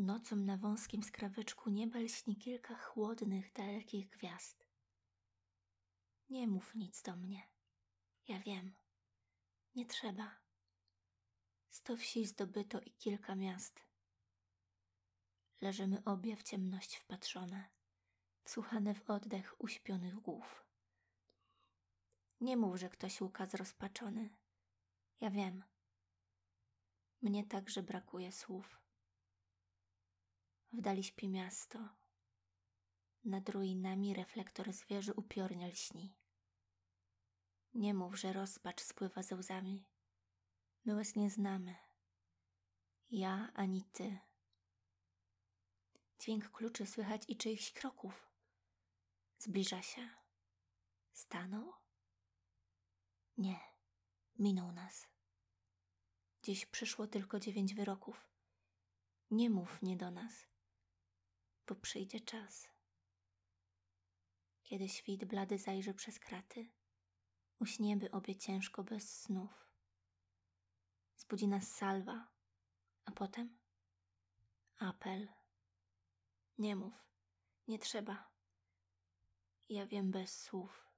Nocą na wąskim skraweczku nieba lśni kilka chłodnych, dalekich gwiazd. Nie mów nic do mnie. Ja wiem. Nie trzeba. Sto wsi zdobyto i kilka miast. Leżymy obie w ciemność wpatrzone, wsłuchane w oddech uśpionych głów. Nie mów, że ktoś łuka zrozpaczony. Ja wiem. Mnie także brakuje słów. W dali śpi miasto. Nad ruinami reflektor zwierzy upiornie lśni. Nie mów, że rozpacz spływa ze łzami. My łez nie znamy. Ja ani ty. Dźwięk kluczy słychać i czyichś kroków. Zbliża się. Stanął? Nie, minął nas. Dziś przyszło tylko dziewięć wyroków. Nie mów nie do nas, bo przyjdzie czas. Kiedy świt blady zajrzy przez kraty, uśniemy obie ciężko bez snów. Zbudzi nas salwa, a potem apel. Nie mów, nie trzeba. Ja wiem bez słów.